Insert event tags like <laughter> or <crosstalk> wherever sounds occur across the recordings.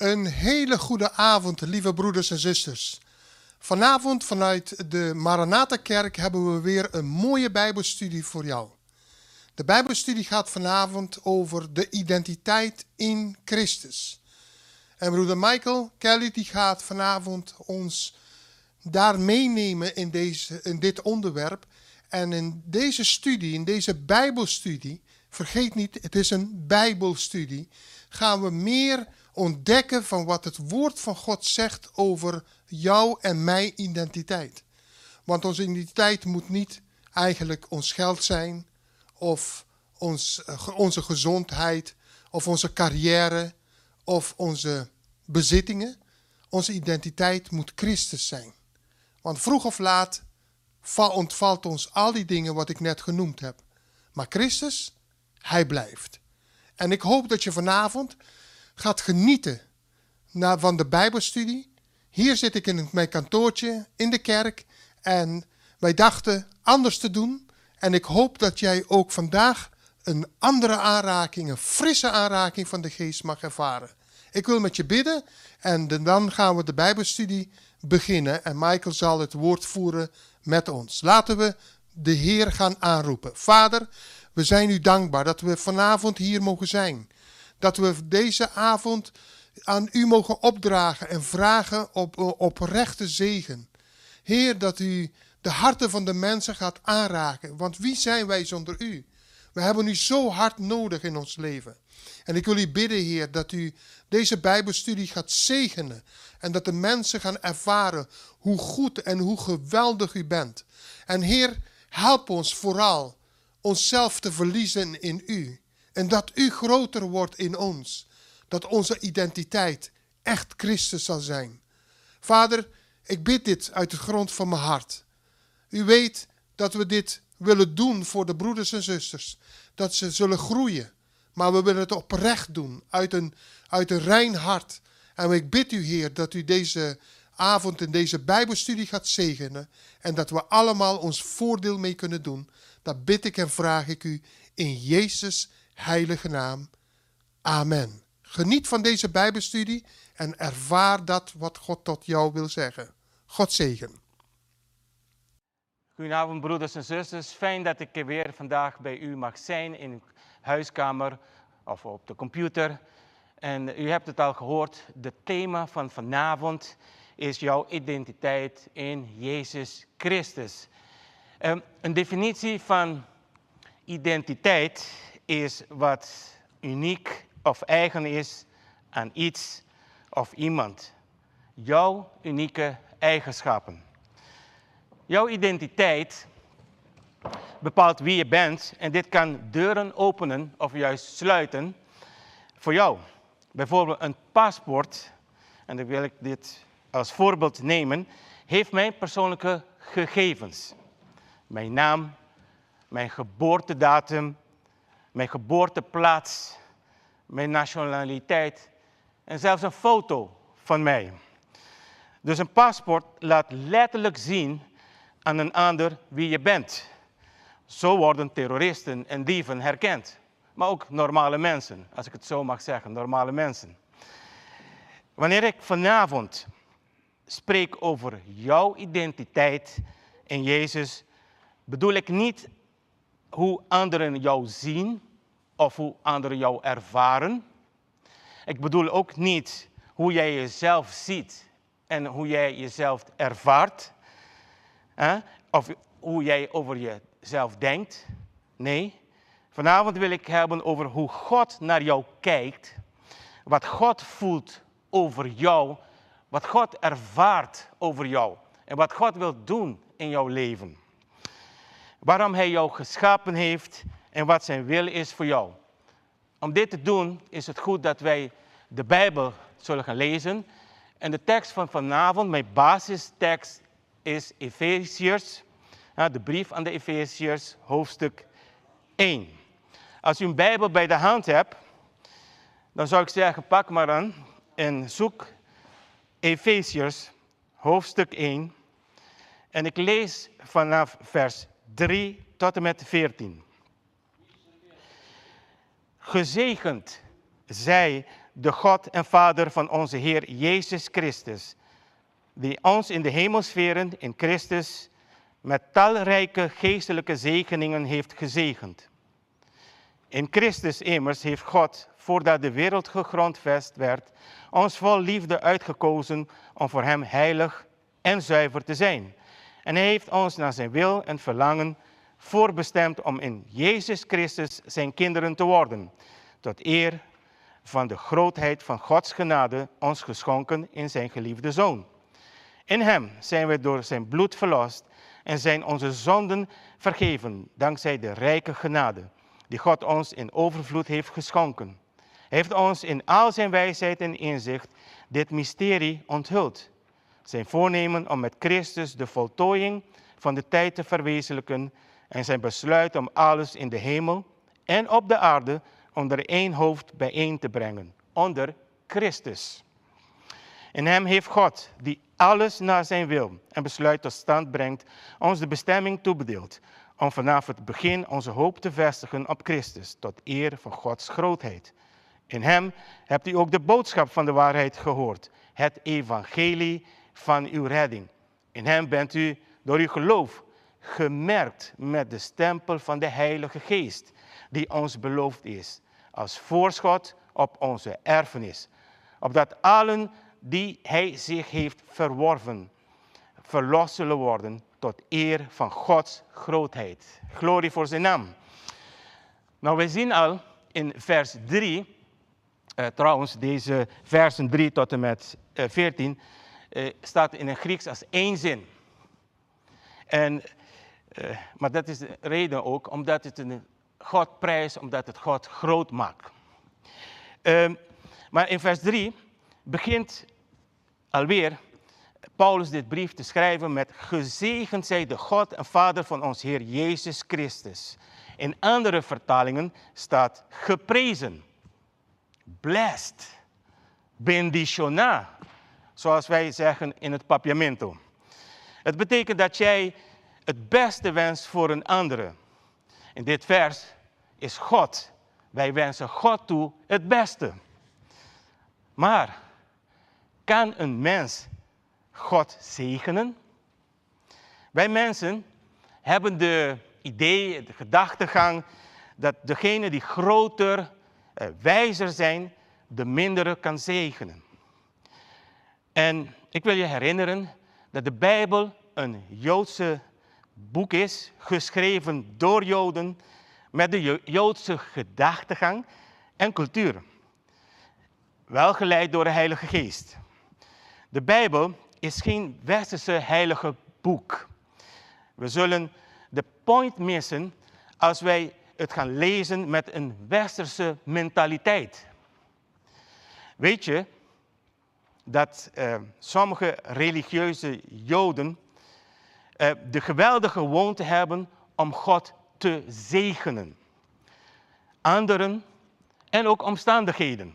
Een hele goede avond, lieve broeders en zusters. Vanavond vanuit de Maranatha-kerk hebben we weer een mooie Bijbelstudie voor jou. De Bijbelstudie gaat vanavond over de identiteit in Christus. En broeder Michael Kelly die gaat vanavond ons daar meenemen in, deze, in dit onderwerp. En in deze studie, in deze Bijbelstudie, vergeet niet, het is een Bijbelstudie, gaan we meer ontdekken van wat het woord van God zegt over jouw en mijn identiteit. Want onze identiteit moet niet eigenlijk ons geld zijn, of ons, eh, onze gezondheid, of onze carrière, of onze bezittingen. Onze identiteit moet Christus zijn. Want vroeg of laat ontvalt ons al die dingen wat ik net genoemd heb. Maar Christus, Hij blijft. En ik hoop dat je vanavond gaat genieten van de Bijbelstudie. Hier zit ik in mijn kantoortje in de kerk en wij dachten anders te doen. En ik hoop dat jij ook vandaag een andere aanraking, een frisse aanraking van de geest mag ervaren. Ik wil met je bidden en dan gaan we de Bijbelstudie beginnen en Michael zal het woord voeren met ons. Laten we de Heer gaan aanroepen. Vader, we zijn u dankbaar dat we vanavond hier mogen zijn dat we deze avond aan u mogen opdragen en vragen op oprechte zegen. Heer, dat u de harten van de mensen gaat aanraken. Want wie zijn wij zonder u? We hebben u zo hard nodig in ons leven. En ik wil u bidden, Heer, dat u deze Bijbelstudie gaat zegenen. En dat de mensen gaan ervaren hoe goed en hoe geweldig u bent. En Heer, help ons vooral onszelf te verliezen in u. En dat u groter wordt in ons. Dat onze identiteit echt Christus zal zijn. Vader, ik bid dit uit de grond van mijn hart. U weet dat we dit willen doen voor de broeders en zusters. Dat ze zullen groeien. Maar we willen het oprecht doen, uit een, uit een rein hart. En ik bid u, Heer, dat u deze avond in deze Bijbelstudie gaat zegenen. En dat we allemaal ons voordeel mee kunnen doen. Dat bid ik en vraag ik u in Jezus' heilige naam. Amen. Geniet van deze Bijbelstudie en ervaar dat wat God tot jou wil zeggen. God zegen. Goedenavond broeders en zusters. Fijn dat ik weer vandaag bij u mag zijn in uw huiskamer of op de computer. En u hebt het al gehoord, het thema van vanavond is jouw identiteit in Jezus Christus. Ehm, een definitie van identiteit is wat uniek of eigen is aan iets of iemand. Jouw unieke eigenschappen. Jouw identiteit bepaalt wie je bent en dit kan deuren openen of juist sluiten voor jou. Bijvoorbeeld een paspoort, en dan wil ik dit als voorbeeld nemen, heeft mijn persoonlijke gegevens. Mijn naam, mijn geboortedatum, mijn geboorteplaats, mijn nationaliteit en zelfs een foto van mij. Dus een paspoort laat letterlijk zien aan een ander wie je bent. Zo worden terroristen en dieven herkend. Maar ook normale mensen, als ik het zo mag zeggen, normale mensen. Wanneer ik vanavond spreek over jouw identiteit in Jezus, bedoel ik niet hoe anderen jou zien of hoe anderen jou ervaren. Ik bedoel ook niet hoe jij jezelf ziet en hoe jij jezelf ervaart. Of hoe jij over jezelf denkt. Nee, vanavond wil ik hebben over hoe God naar jou kijkt. Wat God voelt over jou. Wat God ervaart over jou. En wat God wil doen in jouw leven waarom Hij jou geschapen heeft en wat Zijn wil is voor jou. Om dit te doen is het goed dat wij de Bijbel zullen gaan lezen. En de tekst van vanavond, mijn basistekst, is Efeziërs, de brief aan de Efeziërs, hoofdstuk 1. Als u een Bijbel bij de hand hebt, dan zou ik zeggen, pak maar aan en zoek Efeziërs, hoofdstuk 1. En ik lees vanaf vers 3 tot en met 14. Gezegend zij de God en Vader van onze Heer Jezus Christus, die ons in de hemelsferen in Christus met talrijke geestelijke zegeningen heeft gezegend. In Christus immers heeft God, voordat de wereld gegrondvest werd, ons vol liefde uitgekozen om voor Hem heilig en zuiver te zijn. En Hij heeft ons naar Zijn wil en verlangen voorbestemd om in Jezus Christus Zijn kinderen te worden, tot eer van de grootheid van Gods genade ons geschonken in Zijn geliefde Zoon. In Hem zijn we door Zijn bloed verlost en zijn onze zonden vergeven, dankzij de rijke genade die God ons in overvloed heeft geschonken. Hij heeft ons in al zijn wijsheid en inzicht dit mysterie onthuld. Zijn voornemen om met Christus de voltooiing van de tijd te verwezenlijken en zijn besluit om alles in de hemel en op de aarde onder één hoofd bijeen te brengen, onder Christus. In hem heeft God, die alles naar zijn wil en besluit tot stand brengt, ons de bestemming toebedeeld om vanaf het begin onze hoop te vestigen op Christus, tot eer van Gods grootheid. In hem hebt u ook de boodschap van de waarheid gehoord, het evangelie van uw redding. In hem bent u door uw geloof gemerkt met de stempel van de Heilige Geest, die ons beloofd is, als voorschot op onze erfenis, opdat allen die hij zich heeft verworven, verlost zullen worden tot eer van Gods grootheid. Glorie voor zijn naam. Nou, wij zien al in vers 3, eh, trouwens, deze versen 3 tot en met eh, 14, eh, staat in het Grieks als één zin. En, eh, maar dat is de reden ook, omdat het een God prijst, omdat het God groot maakt. Ehm, maar in vers 3 begint alweer Paulus dit brief te schrijven met gezegend zij de God en Vader van ons Heer Jezus Christus. In andere vertalingen staat geprezen, blessed, benditiona, zoals wij zeggen in het papiamento. Het betekent dat jij het beste wenst voor een andere. In dit vers is God. Wij wensen God toe het beste. Maar kan een mens God zegenen? Wij mensen hebben de idee, de gedachtegang dat degene die groter, eh, wijzer zijn, de mindere kan zegenen. En ik wil je herinneren dat de Bijbel een Joodse boek is, geschreven door Joden, met de Joodse gedachtegang en cultuur. Wel geleid door de Heilige Geest. De Bijbel is geen westerse heilige boek. We zullen de point missen als wij het gaan lezen met een westerse mentaliteit. Weet je dat eh, sommige religieuze Joden eh, de geweldige gewoonte hebben om God te zegenen. Anderen en ook omstandigheden.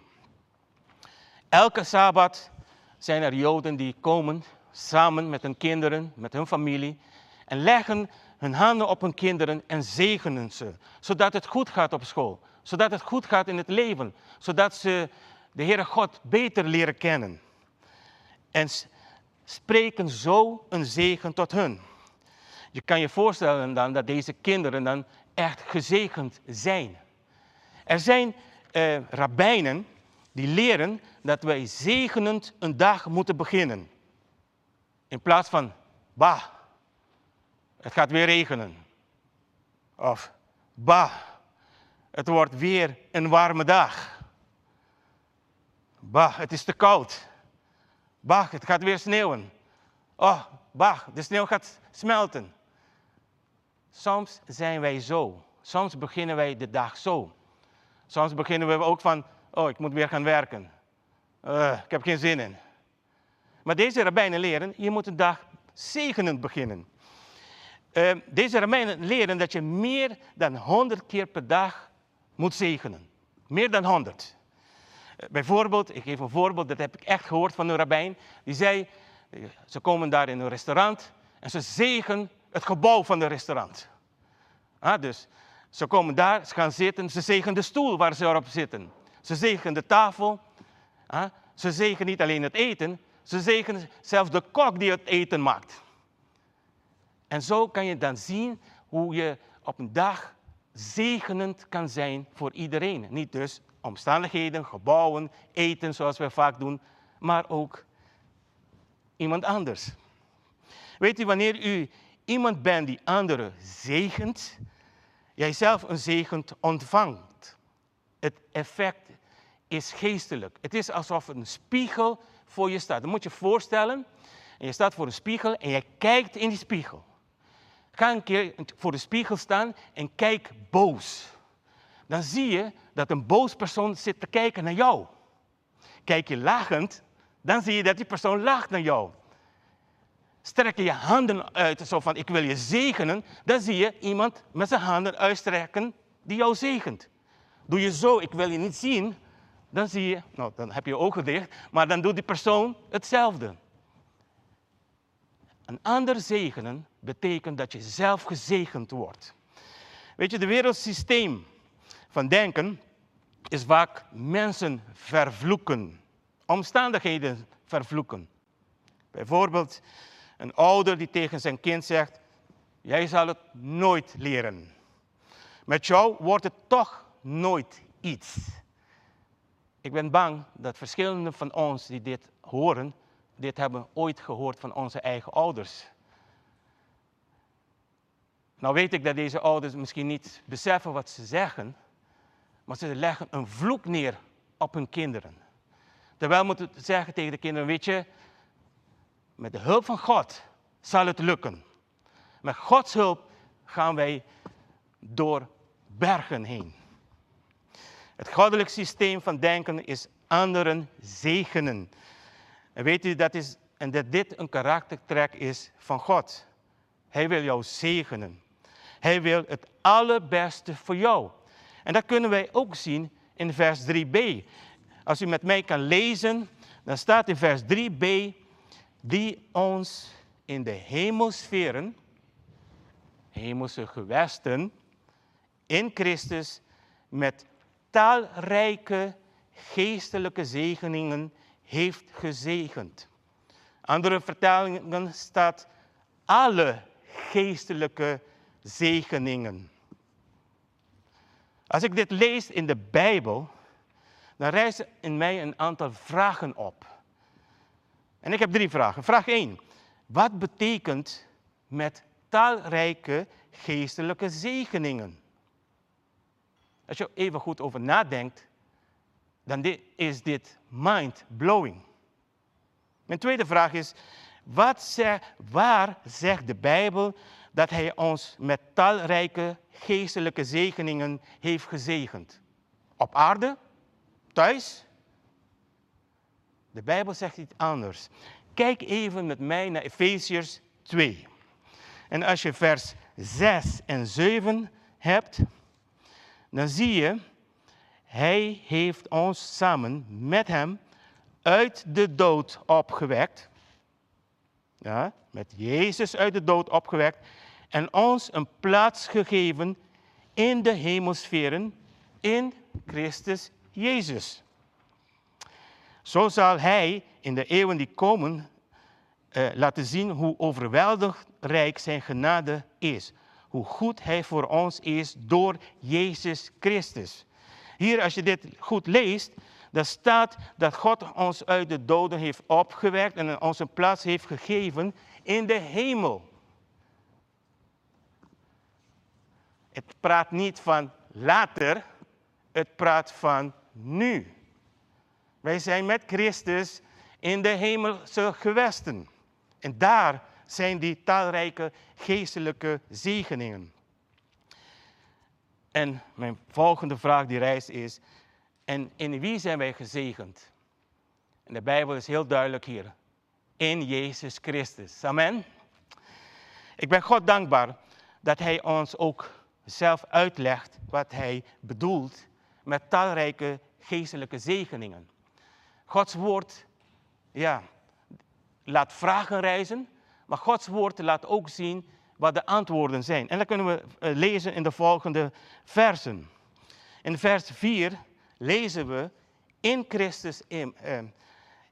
Elke Sabbat zijn er Joden die komen samen met hun kinderen, met hun familie en leggen hun handen op hun kinderen en zegenen ze, zodat het goed gaat op school, zodat het goed gaat in het leven, zodat ze de Heere God beter leren kennen. En spreken zo een zegen tot hun. Je kan je voorstellen dan dat deze kinderen dan echt gezegend zijn. Er zijn eh, rabbijnen die leren dat wij zegenend een dag moeten beginnen. In plaats van, bah, het gaat weer regenen. Of, bah, het wordt weer een warme dag. Bah, het is te koud. Bah, het gaat weer sneeuwen. Oh, bah, de sneeuw gaat smelten. Soms zijn wij zo. Soms beginnen wij de dag zo. Soms beginnen we ook van, oh, ik moet weer gaan werken. Uh, ik heb geen zin in. Maar deze rabbijnen leren, je moet een dag zegenend beginnen. Uh, deze rabbijnen leren dat je meer dan 100 keer per dag moet zegenen. Meer dan 100. Uh, bijvoorbeeld, ik geef een voorbeeld, dat heb ik echt gehoord van een rabbijn. Die zei, ze komen daar in een restaurant en ze zegen het gebouw van het restaurant. Ah, dus ze komen daar, ze gaan zitten, ze zegen de stoel waar ze erop zitten. Ze zegen de tafel, Ah, ze zegenen niet alleen het eten, ze zegenen zelfs de kok die het eten maakt. En zo kan je dan zien hoe je op een dag zegenend kan zijn voor iedereen. Niet dus omstandigheden, gebouwen, eten zoals we vaak doen, maar ook iemand anders. Weet u, wanneer u iemand bent die anderen zegent, jij zelf een zegend ontvangt. Het effect is geestelijk. Het is alsof een spiegel voor je staat. Dan moet je je voorstellen, en je staat voor een spiegel en je kijkt in die spiegel. Ga een keer voor de spiegel staan en kijk boos. Dan zie je dat een boos persoon zit te kijken naar jou. Kijk je lachend, dan zie je dat die persoon lacht naar jou. Strek je je handen uit, zo van ik wil je zegenen, dan zie je iemand met zijn handen uitstrekken die jou zegent. Doe je zo, ik wil je niet zien, dan zie je, nou dan heb je je ogen dicht, maar dan doet die persoon hetzelfde. Een ander zegenen betekent dat je zelf gezegend wordt. Weet je, de wereldsysteem van denken is vaak mensen vervloeken, omstandigheden vervloeken. Bijvoorbeeld een ouder die tegen zijn kind zegt, jij zal het nooit leren. Met jou wordt het toch nooit iets. Ik ben bang dat verschillende van ons die dit horen, dit hebben ooit gehoord van onze eigen ouders. Nou weet ik dat deze ouders misschien niet beseffen wat ze zeggen, maar ze leggen een vloek neer op hun kinderen. Terwijl moeten zeggen tegen de kinderen, weet je, met de hulp van God zal het lukken. Met Gods hulp gaan wij door bergen heen. Het goddelijk systeem van denken is anderen zegenen. En weet u dat, is, en dat dit een karaktertrek is van God. Hij wil jou zegenen. Hij wil het allerbeste voor jou. En dat kunnen wij ook zien in vers 3b. Als u met mij kan lezen, dan staat in vers 3b, die ons in de hemelsferen, hemelse gewesten, in Christus met talrijke geestelijke zegeningen heeft gezegend. Andere vertalingen staat alle geestelijke zegeningen. Als ik dit lees in de Bijbel, dan rijzen in mij een aantal vragen op. En ik heb drie vragen. Vraag 1. Wat betekent met talrijke geestelijke zegeningen? Als je even goed over nadenkt, dan is dit mind-blowing. Mijn tweede vraag is, wat zeg, waar zegt de Bijbel dat Hij ons met talrijke geestelijke zegeningen heeft gezegend? Op aarde? Thuis? De Bijbel zegt iets anders. Kijk even met mij naar Efeziërs 2. En als je vers 6 en 7 hebt, dan zie je, hij heeft ons samen met hem uit de dood opgewekt. Ja, met Jezus uit de dood opgewekt. En ons een plaats gegeven in de hemelsferen in Christus Jezus. Zo zal Hij in de eeuwen die komen eh, laten zien hoe overweldigend rijk Zijn genade is. Hoe goed Hij voor ons is door Jezus Christus. Hier, als je dit goed leest, dan staat dat God ons uit de doden heeft opgewekt en ons een plaats heeft gegeven in de hemel. Het praat niet van later, het praat van nu. Wij zijn met Christus in de hemelse gewesten. En daar zijn die talrijke geestelijke zegeningen. En mijn volgende vraag die reist is, en in wie zijn wij gezegend? En de Bijbel is heel duidelijk hier. In Jezus Christus. Amen. Ik ben God dankbaar dat Hij ons ook zelf uitlegt wat Hij bedoelt met talrijke geestelijke zegeningen. Gods woord, ja, laat vragen reizen, maar Gods woord laat ook zien wat de antwoorden zijn. En dat kunnen we eh, lezen in de volgende versen. In vers 4 lezen we, In Christus eh,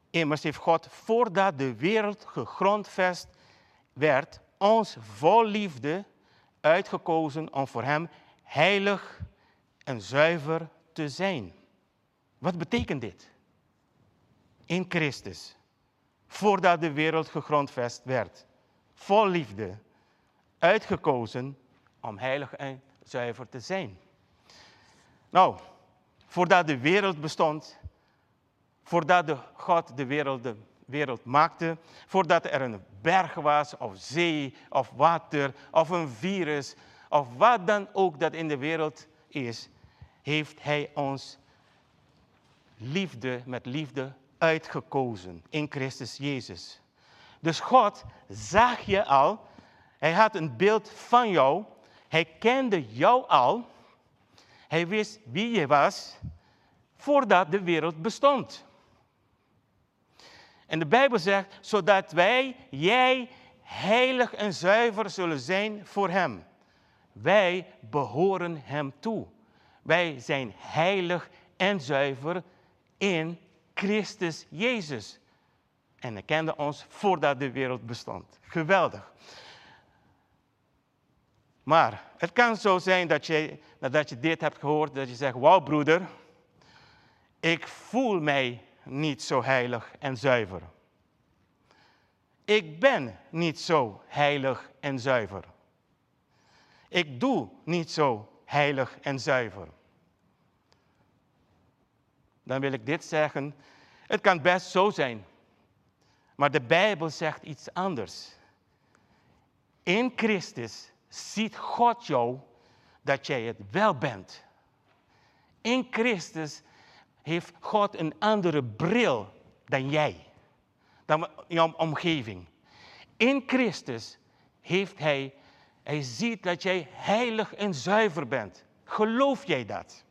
immers heeft God, voordat de wereld gegrondvest werd, ons vol liefde uitgekozen om voor Hem heilig en zuiver te zijn. Wat betekent dit? In Christus, voordat de wereld gegrondvest werd, vol liefde, uitgekozen om heilig en zuiver te zijn. Nou, voordat de wereld bestond, voordat de God de wereld, wereld maakte, voordat er een berg was, of zee, of water, of een virus, of wat dan ook dat in de wereld is, heeft Hij ons liefde met liefde uitgekozen in Christus Jezus. Dus God zag je al, Hij had een beeld van jou, Hij kende jou al, Hij wist wie je was voordat de wereld bestond. En de Bijbel zegt, zodat wij, jij, heilig en zuiver zullen zijn voor Hem. Wij behoren Hem toe. Wij zijn heilig en zuiver in Christus Jezus. En hij kende ons voordat de wereld bestond. Geweldig. Maar het kan zo zijn dat je, nadat je dit hebt gehoord, dat je zegt, wauw broeder, ik voel mij niet zo heilig en zuiver. Ik ben niet zo heilig en zuiver. Ik doe niet zo heilig en zuiver. Dan wil ik dit zeggen. Het kan best zo zijn. Maar de Bijbel zegt iets anders. In Christus ziet God jou dat jij het wel bent. In Christus heeft God een andere bril dan jij, dan jouw omgeving. In Christus heeft Hij, Hij ziet dat jij heilig en zuiver bent. Geloof jij dat?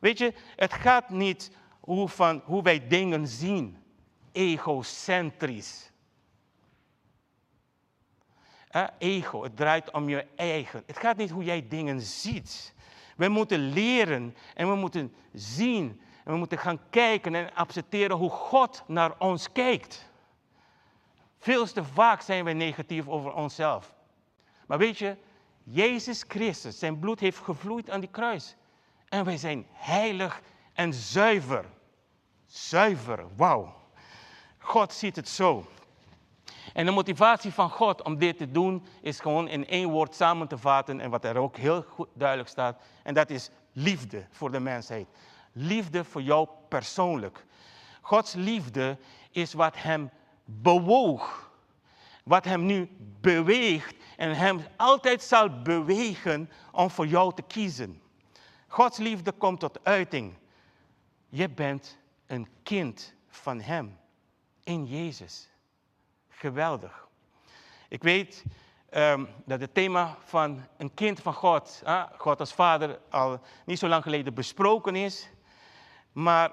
Weet je, het gaat niet hoe, van, hoe wij dingen zien, egocentrisch. Ego, het draait om je eigen. Het gaat niet hoe jij dingen ziet. We moeten leren en we moeten zien en we moeten gaan kijken en accepteren hoe God naar ons kijkt. Veel te vaak zijn we negatief over onszelf. Maar weet je, Jezus Christus, zijn bloed heeft gevloeid aan die kruis. En wij zijn heilig en zuiver. Zuiver, wauw. God ziet het zo. En de motivatie van God om dit te doen is gewoon in één woord samen te vatten en wat er ook heel goed duidelijk staat. En dat is liefde voor de mensheid. Liefde voor jou persoonlijk. Gods liefde is wat hem bewoog. Wat hem nu beweegt en hem altijd zal bewegen om voor jou te kiezen. Gods liefde komt tot uiting. Je bent een kind van Hem in Jezus. Geweldig. Ik weet um, dat het thema van een kind van God, God als Vader, al niet zo lang geleden besproken is. Maar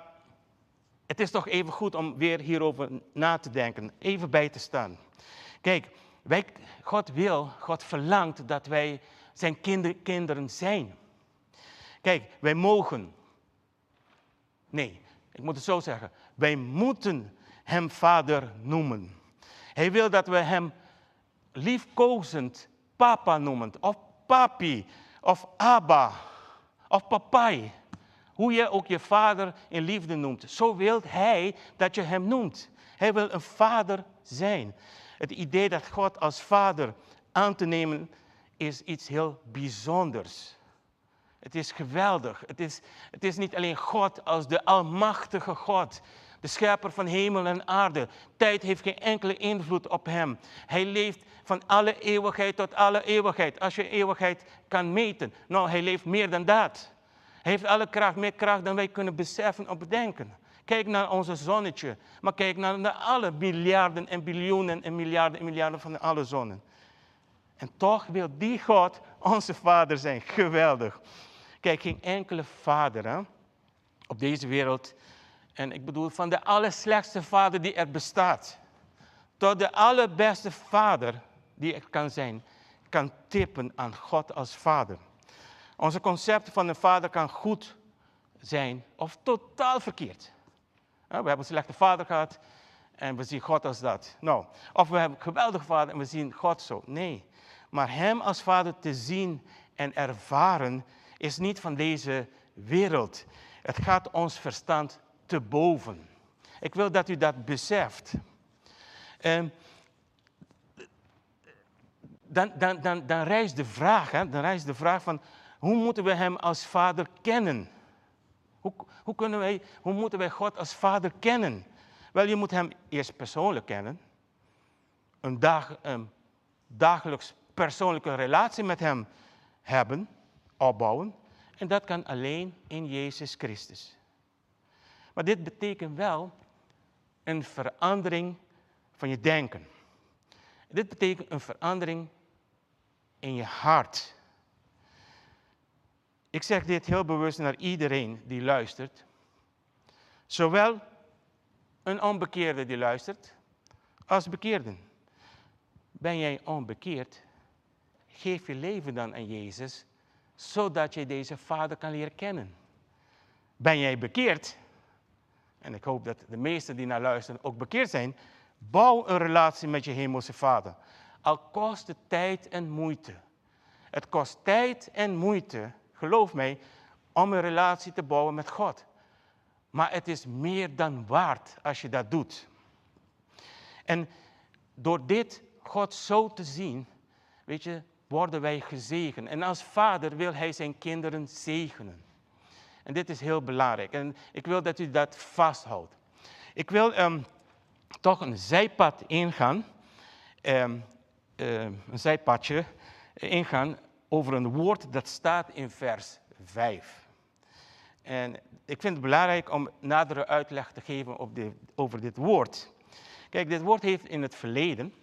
het is toch even goed om weer hierover na te denken, even bij te staan. Kijk, wij, God wil, God verlangt dat wij zijn kinder, kinderen zijn. Kijk, wij mogen. Nee, ik moet het zo zeggen. Wij moeten hem vader noemen. Hij wil dat we hem liefkozend papa noemen. Of papi. Of abba. Of papai. Hoe je ook je vader in liefde noemt. Zo wil hij dat je hem noemt. Hij wil een vader zijn. Het idee dat God als vader aan te nemen is iets heel bijzonders. Het is geweldig. Het is, het is niet alleen God als de almachtige God, de schepper van hemel en aarde. Tijd heeft geen enkele invloed op hem. Hij leeft van alle eeuwigheid tot alle eeuwigheid. Als je eeuwigheid kan meten. Nou, hij leeft meer dan dat. Hij heeft alle kracht, meer kracht dan wij kunnen beseffen of bedenken. Kijk naar onze zonnetje, maar kijk naar, alle miljarden en biljoenen en miljarden en miljarden van alle zonnen. En toch wil die God onze vader zijn. Geweldig. Kijk, geen enkele vader op deze wereld, en ik bedoel van de allerslechtste vader die er bestaat, tot de allerbeste vader die er kan zijn, kan tippen aan God als vader. Onze concept van een vader kan goed zijn of totaal verkeerd. We hebben een slechte vader gehad en we zien God als dat. Nou, of we hebben een geweldige vader en we zien God zo. Nee, maar Hem als vader te zien en ervaren is niet van deze wereld. Het gaat ons verstand te boven. Ik wil dat u dat beseft. Dan, dan, dan, dan rijst de vraag, hè, dan rijst de vraag van hoe moeten we Hem als Vader kennen? Hoe, hoe, kunnen wij, hoe moeten wij God als Vader kennen? Wel, je moet Hem eerst persoonlijk kennen. Een, dag, een dagelijks persoonlijke relatie met Hem hebben, opbouwen. En dat kan alleen in Jezus Christus. Maar dit betekent wel een verandering van je denken. Dit betekent een verandering in je hart. Ik zeg dit heel bewust naar iedereen die luistert. Zowel een onbekeerde die luistert, als bekeerden. Ben jij onbekeerd? Geef je leven dan aan Jezus, zodat je deze Vader kan leren kennen. Ben jij bekeerd? En ik hoop dat de meesten die naar luisteren ook bekeerd zijn. Bouw een relatie met je hemelse Vader. Al kost het tijd en moeite. Het kost tijd en moeite, geloof mij, om een relatie te bouwen met God. Maar het is meer dan waard als je dat doet. En door dit God zo te zien, weet je, worden wij gezegend. En als vader wil hij zijn kinderen zegenen. En dit is heel belangrijk. En ik wil dat u dat vasthoudt. Ik wil um, toch een zijpad ingaan. Um, um, een zijpadje ingaan over een woord dat staat in vers 5. En ik vind het belangrijk om nadere uitleg te geven op over dit woord. Kijk, dit woord heeft in het verleden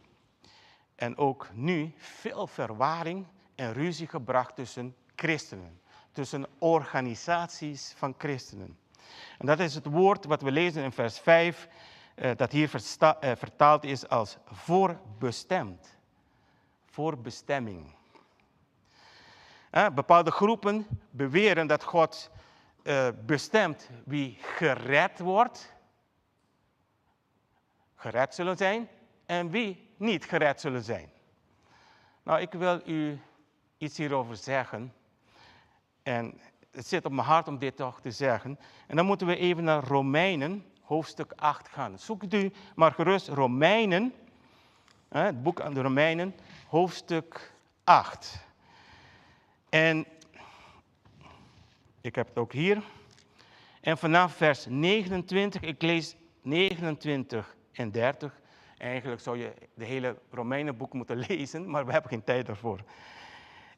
en ook nu veel verwarring en ruzie gebracht tussen christenen, tussen organisaties van christenen. En dat is het woord wat we lezen in vers 5, eh, dat hier eh, vertaald is als voorbestemd. Voorbestemming. Eh, bepaalde groepen beweren dat God uh, bestemt wie gered wordt, gered zullen zijn, en wie niet gered zullen zijn. Nou, ik wil u iets hierover zeggen. En het zit op mijn hart om dit toch te zeggen. En dan moeten we even naar Romeinen, hoofdstuk 8 gaan. Zoekt u maar gerust Romeinen, het boek aan de Romeinen, hoofdstuk 8. En ik heb het ook hier. En vanaf vers 29, ik lees 29 en 30. Eigenlijk zou je de hele Romeinenboek moeten <laughs> lezen, maar we hebben geen tijd daarvoor.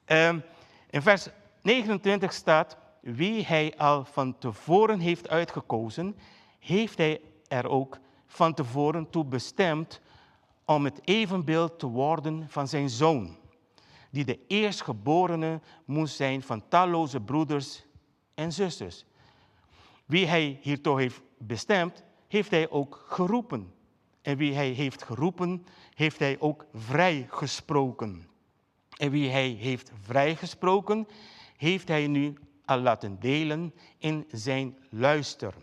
Um, in vers 29 staat, wie hij al van tevoren heeft uitgekozen, heeft hij er ook van tevoren toe bestemd om het evenbeeld te worden van zijn zoon, die de eerstgeborene moest zijn van talloze broeders en zusters. Wie hij hiertoe heeft bestemd, heeft hij ook geroepen. En wie hij heeft geroepen, heeft hij ook vrijgesproken. En wie hij heeft vrijgesproken, heeft hij nu al laten delen in zijn luister.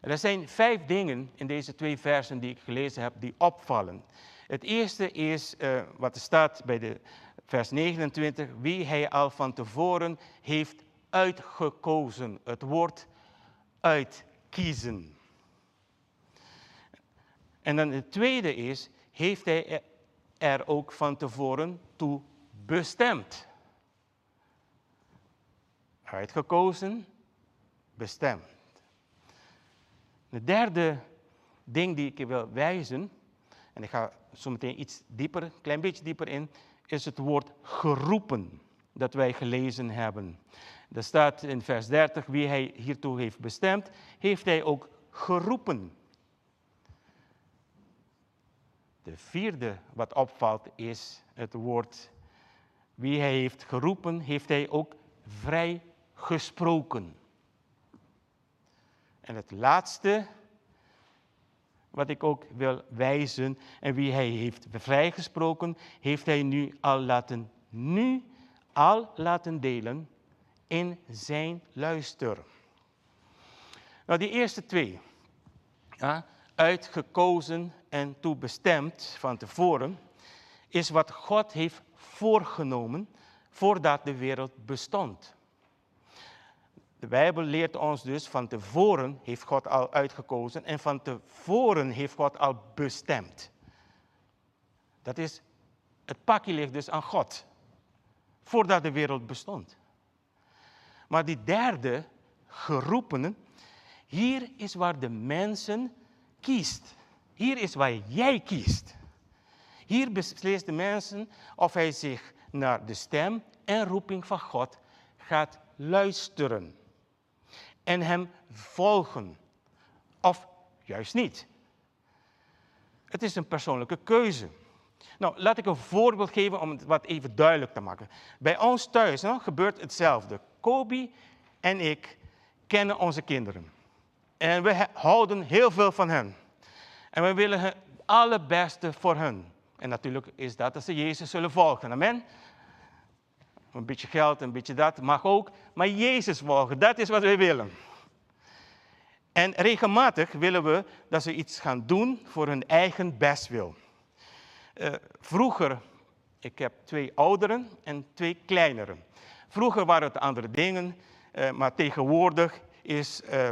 er zijn vijf dingen in deze twee versen die ik gelezen heb die opvallen. Het eerste is uh, wat er staat bij de vers 29, wie hij al van tevoren heeft uitgekozen. Het woord uitkiezen. En dan het tweede is, heeft hij er ook van tevoren toe bestemd. Uitgekozen, bestemd. De derde ding die ik wil wijzen, en ik ga zo meteen iets dieper, een klein beetje dieper in, is het woord geroepen dat wij gelezen hebben. Er staat in vers 30, wie hij hiertoe heeft bestemd, heeft hij ook geroepen. De vierde wat opvalt is het woord, wie hij heeft geroepen, heeft hij ook vrij gesproken. En het laatste wat ik ook wil wijzen, en wie hij heeft vrijgesproken, heeft hij nu al laten, nu al laten delen in zijn luister. Nou, die eerste twee, ja, uitgekozen en toebestemd van tevoren, is wat God heeft voorgenomen voordat de wereld bestond. De Bijbel leert ons dus van tevoren heeft God al uitgekozen en van tevoren heeft God al bestemd. Dat is, het pakje ligt dus aan God, voordat de wereld bestond. Maar die derde, geroepenen, hier is waar de mensen kiest. Hier is waar jij kiest. Hier beslist de mensen of hij zich naar de stem en roeping van God gaat luisteren. En hem volgen. Of juist niet. Het is een persoonlijke keuze. Nou, laat ik een voorbeeld geven om het wat even duidelijk te maken. Bij ons thuis gebeurt hetzelfde. Kobi en ik kennen onze kinderen. En we houden heel veel van hen. En we willen het allerbeste voor hen. En natuurlijk is dat dat ze Jezus zullen volgen. Amen. Een beetje geld, een beetje dat mag ook. Maar Jezus volgen, dat is wat we willen. En regelmatig willen we dat ze iets gaan doen voor hun eigen bestwil. Uh, vroeger, ik heb twee ouderen en twee kleineren. Vroeger waren het andere dingen, uh, maar tegenwoordig is, uh,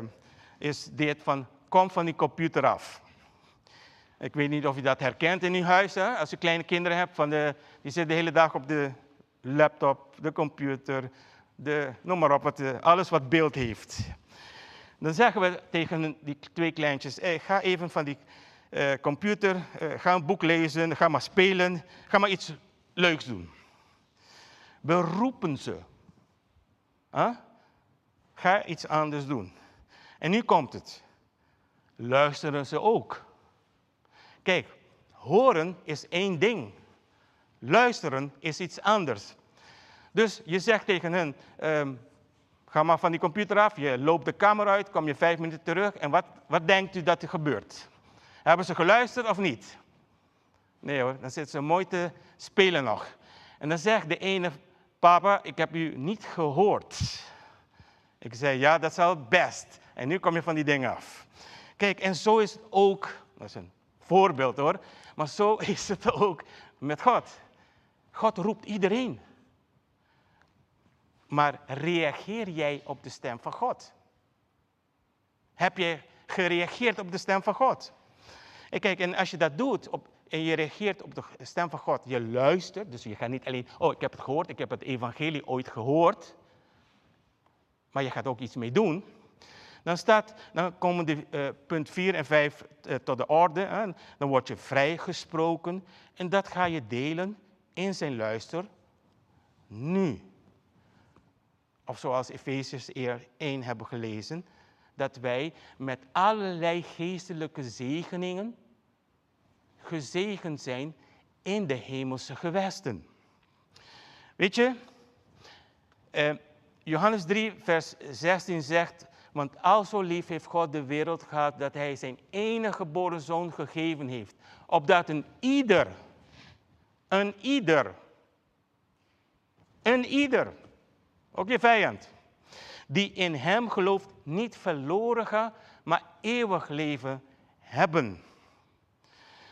is dit van kom van die computer af. Ik weet niet of je dat herkent in uw huis. Hè? Als je kleine kinderen hebt, van de, die zitten de hele dag op de laptop, de computer, de, noem maar op, eh, alles wat beeld heeft. Dan zeggen we tegen die twee kleintjes, hey, ga even van die uh, computer, uh, ga een boek lezen, ga maar spelen, ga maar iets leuks doen. We roepen ze. Huh? Ga iets anders doen. En nu komt het. Luisteren ze ook. Kijk, horen is één ding. Luisteren is iets anders. Dus je zegt tegen hen, um, ga maar van die computer af, je loopt de kamer uit, kom je vijf minuten terug en wat, wat denkt u dat er gebeurt? Hebben ze geluisterd of niet? Nee hoor, dan zitten ze mooi te spelen nog. En dan zegt de ene, papa, ik heb u niet gehoord. Ik zei, ja, dat is al best. En nu kom je van die dingen af. Kijk, en zo is het ook, dat is een voorbeeld hoor, maar zo <laughs> is het ook met God. God roept iedereen. Maar reageer jij op de stem van God? Heb je gereageerd op de stem van God? En kijk, en als je dat doet op, en je reageert op de stem van God, je luistert, dus je gaat niet alleen, oh ik heb het gehoord, ik heb het evangelie ooit gehoord, maar je gaat ook iets mee doen. Dan, staat, dan komen de uh, punt 4 en 5 uh, eh, tot de orde. Hè. Dan word je vrijgesproken en dat ga je delen in zijn luister nu. Of zoals Efeziërs 1 hebben gelezen, dat wij met allerlei geestelijke zegeningen gezegend zijn in de hemelse gewesten. Weet je, eh, Johannes 3, vers 16 zegt, want al zo lief heeft God de wereld gehad dat hij zijn enige geboren zoon gegeven heeft, opdat een ieder een ieder. Een ieder. Ook je vijand. Die in hem gelooft niet verloren gaat, maar eeuwig leven hebben.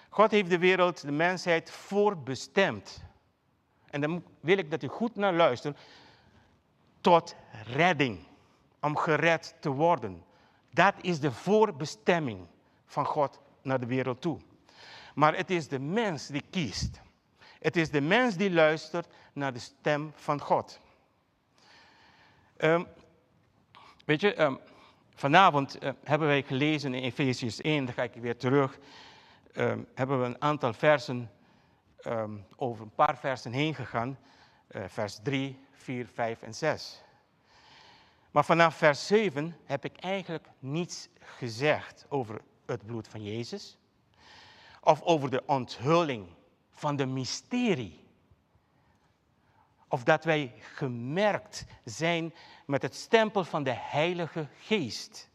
God heeft de wereld, de mensheid voorbestemd. En dan wil ik dat u goed naar luistert. Tot redding. Om gered te worden. Dat is de voorbestemming van God naar de wereld toe. Maar het is de mens die kiest. Het is de mens die luistert naar de stem van God. Um, weet je, um, vanavond uh, hebben wij gelezen in Efesiërs 1, daar ga ik weer terug, um, hebben we een aantal versen, over een paar versen heen gegaan, uh, vers 3, 4, 5 en 6. Maar vanaf vers 7 heb ik eigenlijk niets gezegd over het bloed van Jezus, of over de onthulling van de mysterie. Of dat wij gemerkt zijn met het stempel van de Heilige Geest.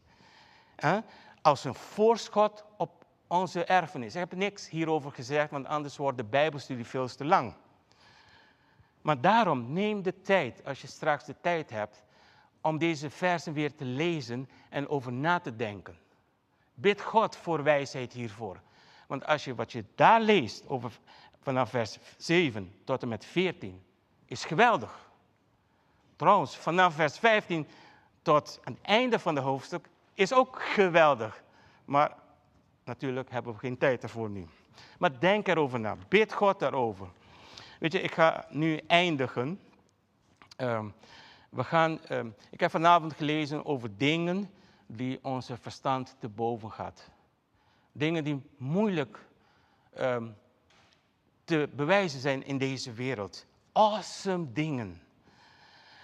Als een voorschot op onze erfenis. Ik heb niks hierover gezegd, want anders wordt de Bijbelstudie veel te lang. Maar daarom neem de tijd, als je straks de tijd hebt, om deze versen weer te lezen en over na te denken. Bid God voor wijsheid hiervoor. Want als je wat je daar leest over, vanaf vers 7 tot en met 14, is geweldig. Trouwens, vanaf vers 15 tot het einde van de hoofdstuk is ook geweldig. Maar natuurlijk hebben we geen tijd ervoor nu. Maar denk erover na. Bid God daarover. Weet je, ik ga nu eindigen. Ehm, we gaan, ehm, ik heb vanavond gelezen over dingen die onze verstand te boven gaat. Dingen die moeilijk ehm, te bewijzen zijn in deze wereld. Awesome dingen.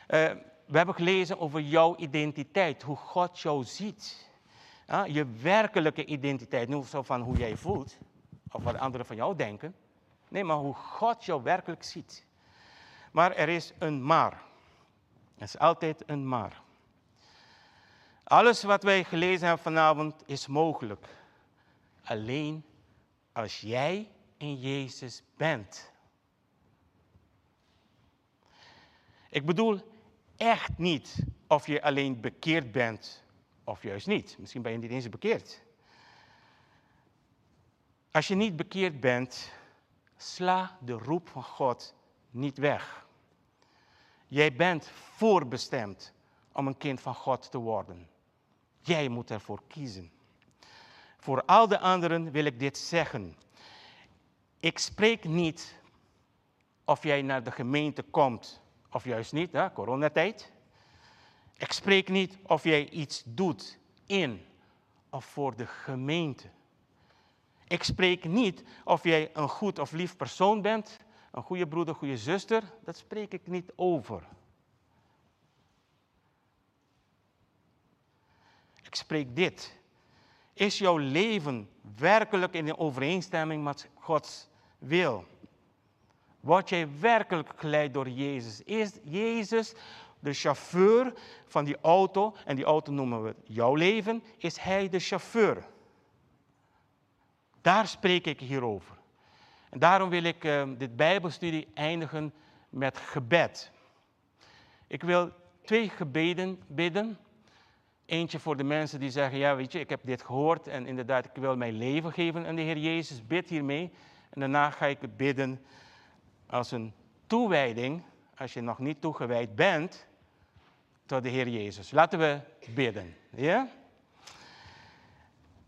Uh, we hebben gelezen over jouw identiteit, hoe God jou ziet. Je werkelijke identiteit, niet zo van hoe jij voelt, of wat anderen van jou denken. Nee, maar hoe God jou werkelijk ziet. Maar er is een maar. Er is altijd een maar. Alles wat wij gelezen hebben vanavond is mogelijk. Alleen als jij in Jezus bent. Ik bedoel echt niet of je alleen bekeerd bent of juist niet. Misschien ben je niet eens bekeerd. Als je niet bekeerd bent, sla de roep van God niet weg. Jij bent voorbestemd om een kind van God te worden. Jij moet ervoor kiezen. Voor al de anderen wil ik dit zeggen. Ik spreek niet of jij naar de gemeente komt of juist niet, hè, coronatijd. Ik spreek niet of jij iets doet in of voor de gemeente. Ik spreek niet of jij een goed of lief persoon bent, een goede broeder, goede zuster. Dat spreek ik niet over. Ik spreek dit. Is jouw leven werkelijk in overeenstemming met Gods wil? Word jij werkelijk geleid door Jezus? Is Jezus de chauffeur van die auto, en die auto noemen we jouw leven, is Hij de chauffeur? Daar spreek ik hier over. En daarom wil ik uh, dit Bijbelstudie eindigen met gebed. Ik wil twee gebeden bidden. Eentje voor de mensen die zeggen, ja weet je, ik heb dit gehoord en inderdaad, ik wil mijn leven geven aan de Heer Jezus. Bid hiermee. En daarna ga ik bidden als een toewijding, als je nog niet toegewijd bent, tot de Heer Jezus. Laten we bidden. Ja?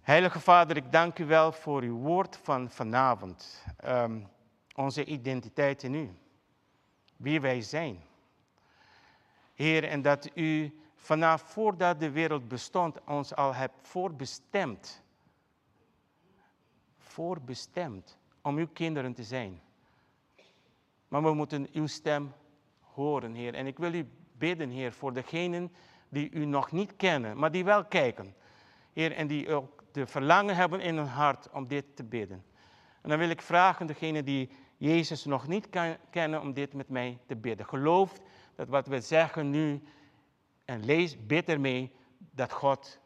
Heilige Vader, ik dank u wel voor uw woord van vanavond. Ehm, onze identiteit in u. Wie wij zijn. Heer, en dat u vanaf voordat de wereld bestond ons al hebt voorbestemd. Voorbestemd om uw kinderen te zijn. Maar we moeten uw stem horen, Heer. En ik wil u bidden, Heer, voor degenen die u nog niet kennen, maar die wel kijken. Heer, en die ook de verlangen hebben in hun hart om dit te bidden. En dan wil ik vragen degenen die Jezus nog niet kennen om dit met mij te bidden. Geloof dat wat we zeggen nu en lees, bid ermee dat God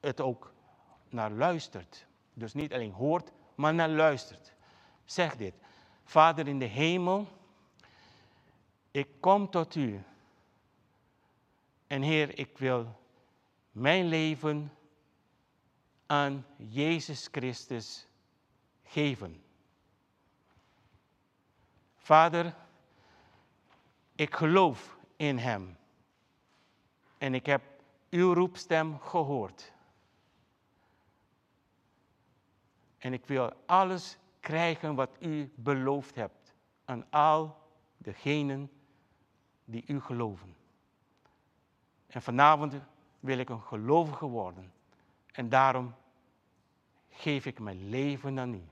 het ook naar luistert. Dus niet alleen hoort, maar naar luistert. Zeg dit. Vader in de hemel, ik kom tot u. En Heer, ik wil mijn leven aan Jezus Christus geven. Vader, ik geloof in Hem. En ik heb uw roepstem gehoord. En ik wil alles krijgen wat u beloofd hebt aan al degenen die u geloven. En vanavond wil ik een gelovige worden. En daarom geef ik mijn leven aan u.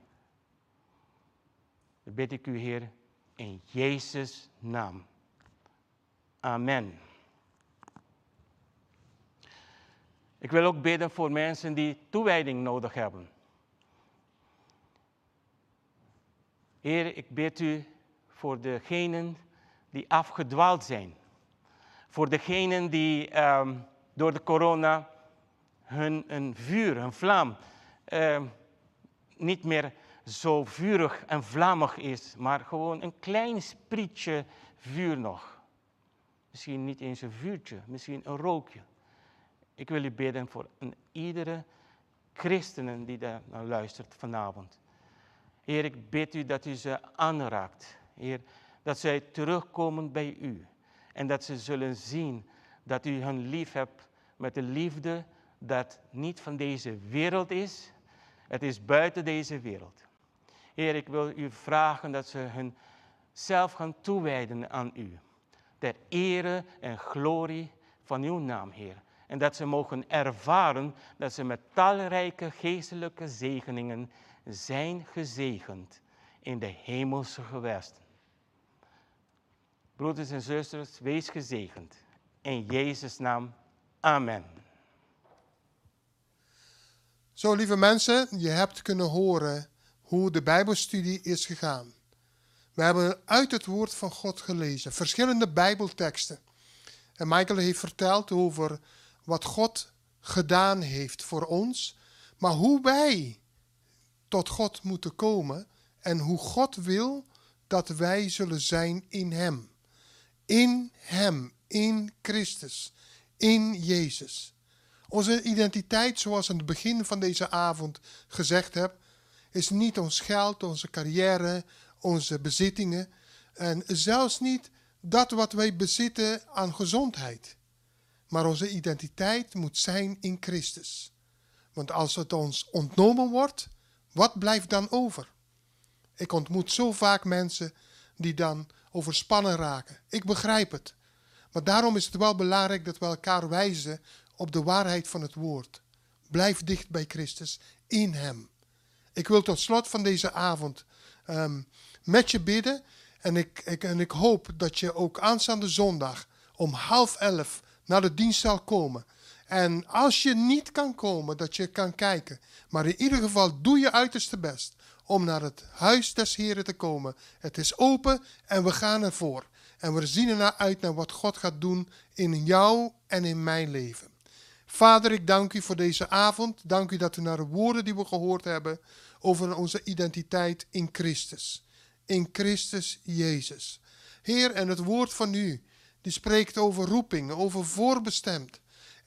Dan bid ik u, Heer, in Jezus' naam. Amen. Ik wil ook bidden voor mensen die toewijding nodig hebben. Heer, ik bid u voor degenen die afgedwaald zijn. Voor degenen die um, door de corona hun een vuur, een vlam, um, niet meer zo vurig en vlammig is, maar gewoon een klein sprietje vuur nog. Misschien niet eens een vuurtje, misschien een rookje. Ik wil u bidden voor een, iedere christenen die daar naar luistert vanavond. Heer, ik bid u dat u ze aanraakt. Heer, dat zij terugkomen bij u. En dat ze zullen zien dat u hun lief hebt met de liefde dat niet van deze wereld is. Het is buiten deze wereld. Heer, ik wil u vragen dat ze hun zelf gaan toewijden aan u. Ter ere en glorie van uw naam, Heer. En dat ze mogen ervaren dat ze met talrijke geestelijke zegeningen zijn gezegend in de hemelse gewesten. Broeders en zusters, wees gezegend. In Jezus' naam, amen. Zo, lieve mensen, je hebt kunnen horen hoe de Bijbelstudie is gegaan. We hebben uit het woord van God gelezen, verschillende Bijbelteksten. En Michael heeft verteld over wat God gedaan heeft voor ons, maar hoe wij tot God moeten komen en hoe God wil dat wij zullen zijn in Hem. In Hem, in Christus, in Jezus. Onze identiteit, zoals aan het begin van deze avond gezegd heb, is niet ons geld, onze carrière, onze bezittingen en zelfs niet dat wat wij bezitten aan gezondheid. Maar onze identiteit moet zijn in Christus. Want als het ons ontnomen wordt, wat blijft dan over? Ik ontmoet zo vaak mensen die dan overspannen raken. Ik begrijp het. Maar daarom is het wel belangrijk dat we elkaar wijzen op de waarheid van het woord. Blijf dicht bij Christus, in Hem. Ik wil tot slot van deze avond ehm, met je bidden. En ik, ik, en ik hoop dat je ook aanstaande zondag om half elf naar de dienst zal komen. En als je niet kan komen, dat je kan kijken. Maar in ieder geval doe je uiterste best om naar het huis des Heren te komen. Het is open en we gaan ervoor. En we zien ernaar uit naar wat God gaat doen in jou en in mijn leven. Vader, ik dank u voor deze avond. Dank u dat u naar de woorden die we gehoord hebben over onze identiteit in Christus. In Christus Jezus. Heer, en het woord van u, die spreekt over roeping, over voorbestemd.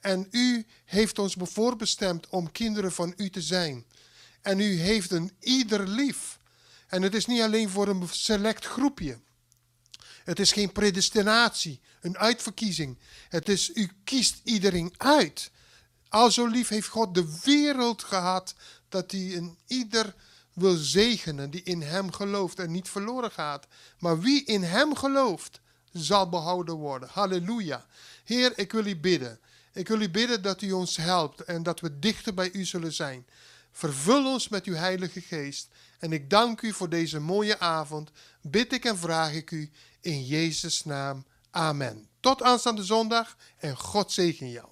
En u heeft ons voorbestemd om kinderen van u te zijn. En u heeft een ieder lief. En het is niet alleen voor een select groepje. Het is geen predestinatie, een uitverkiezing. Het is, u kiest iedereen uit. Al zo lief heeft God de wereld gehad dat hij een ieder wil zegenen die in hem gelooft en niet verloren gaat. Maar wie in hem gelooft, zal behouden worden. Halleluja. Heer, ik wil u bidden. Ik wil u bidden dat u ons helpt en dat we dichter bij u zullen zijn. Vervul ons met uw Heilige Geest. En ik dank u voor deze mooie avond. Bid ik en vraag ik u in Jezus' naam. Amen. Tot aanstaande zondag en God zegen jou.